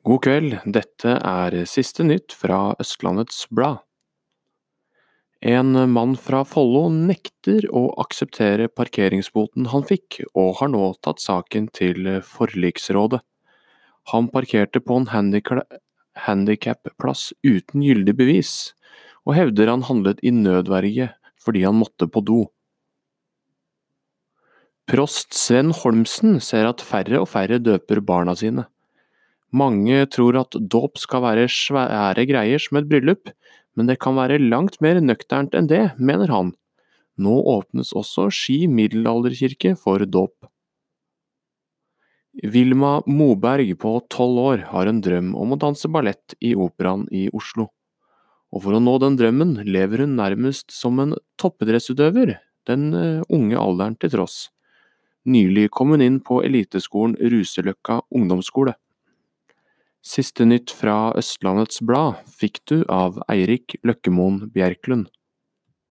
God kveld, dette er siste nytt fra Østlandets Blad. En mann fra Follo nekter å akseptere parkeringsboten han fikk, og har nå tatt saken til forliksrådet. Han parkerte på en handikapplass uten gyldig bevis, og hevder han handlet i nødverge fordi han måtte på do. Prost Sven Holmsen ser at færre og færre døper barna sine. Mange tror at dåp skal være svære greier som et bryllup, men det kan være langt mer nøkternt enn det, mener han. Nå åpnes også Ski middelalderkirke for dåp. Vilma Moberg på tolv år har en drøm om å danse ballett i Operaen i Oslo. Og for å nå den drømmen lever hun nærmest som en toppidrettsutøver, den eh, unge alderen til tross. Nylig kom hun inn på eliteskolen Ruseløkka ungdomsskole. Siste nytt fra Østlandets Blad fikk du av Eirik Løkkemoen Bjerklund.